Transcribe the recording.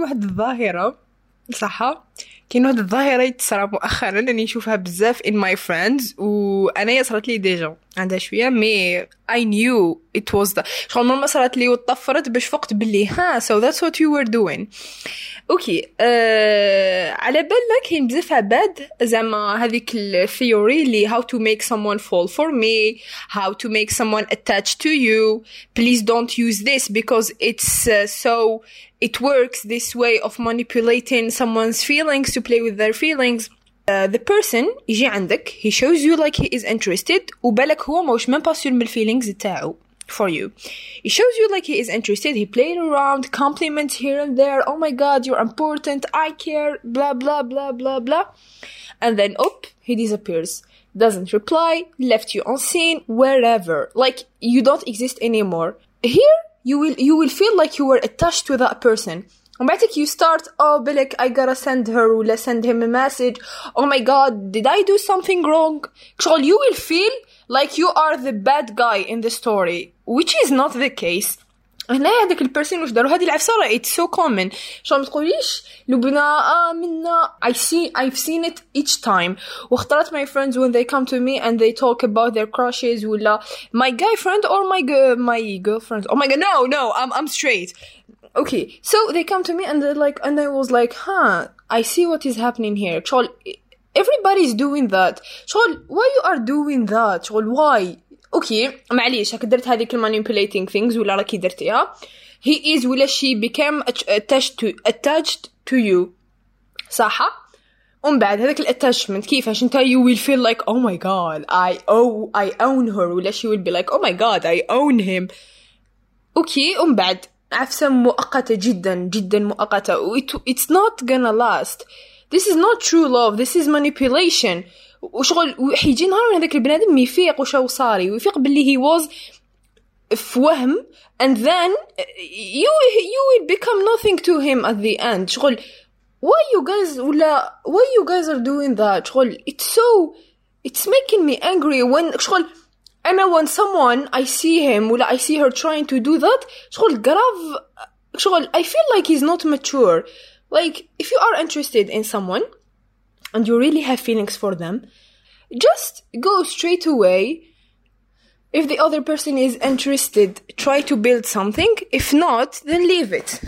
واحد الظاهرة صح كاين واحد الظاهرة تصرى مؤخرا راني نشوفها بزاف in my friends وأنايا صرات لي ديجا عندها شوية مي I knew it was the شغل مرة صرات لي وطفرت باش فقت باللي ها so that's what you were doing اوكي أه على بالنا كاين بزاف عباد زعما هذيك الثيوري اللي how to make someone fall for me how to make someone attached to you please don't use this because it's uh, so it works this way of manipulating someone's feelings to play with their feelings uh, the person يجي عندك he shows you like he is interested وبالك هو ماهوش ميم با من الفيلينغز تاعو for you. He shows you like he is interested. He played around, compliments here and there. Oh my god, you're important. I care. Blah blah blah blah blah. And then up, he disappears. Doesn't reply. Left you on seen wherever. Like you don't exist anymore. Here you will you will feel like you were attached to that person. وبعدك you start oh بلك I gotta send her ولا send him a message oh my god did I do something wrong شغل you will feel like you are the bad guy in the story which is not the case هنا هذاك البيرسون واش داروا هذه العفسه راه it's so common شو ما تقوليش لبنى اه منا I see I've seen it each time واختارت my friends when they come to me and they talk about their crushes ولا my guy friend or my girl, my girlfriend oh my god no no I'm I'm straight okay so they come to me and they're like and I was like huh I see what is happening here شغل everybody's doing that شغل why you are doing that شغل why اوكي معليش هاك درت هذيك manipulating things ولا راكي درتيها he is ولا she became attached to attached to you صح ومن بعد هذاك الاتاشمنت كيفاش انت you will feel like oh my god I owe I own her ولا she will be like oh my god I own him اوكي ومن بعد عفسة مؤقتة جدا جدا مؤقتة it's not gonna last this is not true love this is manipulation وشغل حيجي نهار هذاك البنادم يفيق وشو صاري ويفيق باللي he was في وهم and then you you will become nothing to him at the end شغل why you guys ولا why you guys are doing that شغل it's so it's making me angry when شغل أنا when someone I see him ولا I see her trying to do that شغل grave شغل I feel like he's not mature like if you are interested in someone and you really have feelings for them, just go straight away. If the other person is interested, try to build something. If not, then leave it.